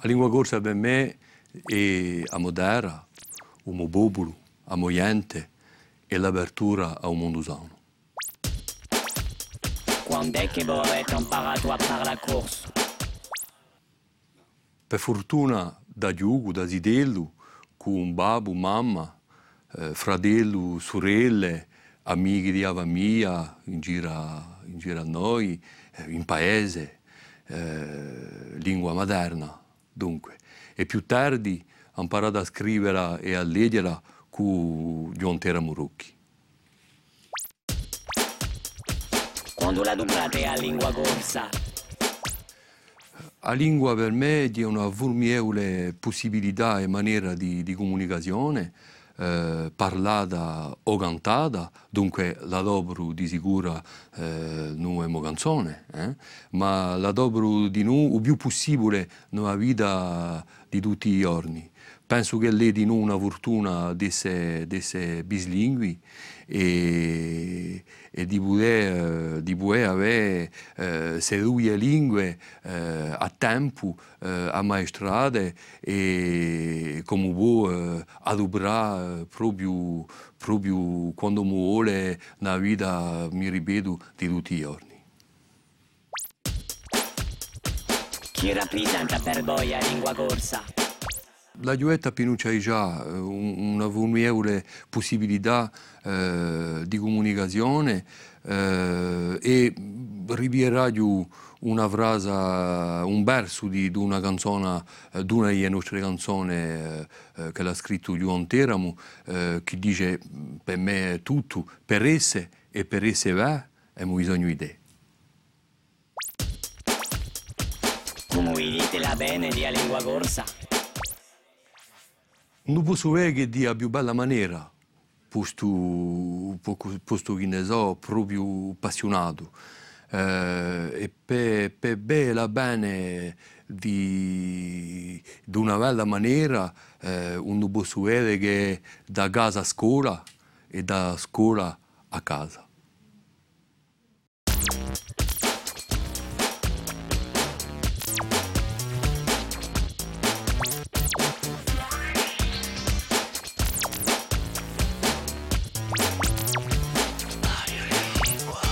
La lingua corsa per me è a modera, un popolo, a gente e l'apertura a un mondo sano. Quando è che voi avete imparato a parlare corso? Per fortuna da giugo, da zidello, con babbo, mamma, eh, fratello, sorelle, amici di ava mia, in giro, a noi, eh, in paese, eh, lingua moderna, dunque. E più tardi ho imparato a scrivere e a leggere con Giontera Murucchi. Quando la dublate a lingua corsa? La lingua per me è una formidabile possibilità e maniera di, di comunicazione eh, parlata o cantata, dunque la dobro di sicuro eh, non è una canzone, eh? ma la dobro di noi il più possibile nella vita di tutti i giorni. Penso che lei di noi una fortuna di essere bislingui e, e di poter, di poter avere eh, due lingue eh, a tempo eh, ammaestrate e come può eh, adoperare proprio, proprio quando vuole nella vita, mi ripeto, di tutti i giorni. Chi rappresenta per voi la lingua corsa? La Pinuccia ha già eh, una vulnerabile possibilità eh, di comunicazione eh, e rivierà una frase, un verso di, di una canzone, eh, di una delle nostre canzoni eh, eh, che l'ha scritto Giuan Teramo, che dice per me è tutto, per esse e per esse va, abbiamo bisogno di te. Come dite la bene di lingua corsa? Non posso che di più bella maniera, posto, posto che ne so, proprio appassionato. Eh, e per, per bella bene di, di, una bella maniera eh, non posso dire che da casa a scuola e da scuola a casa.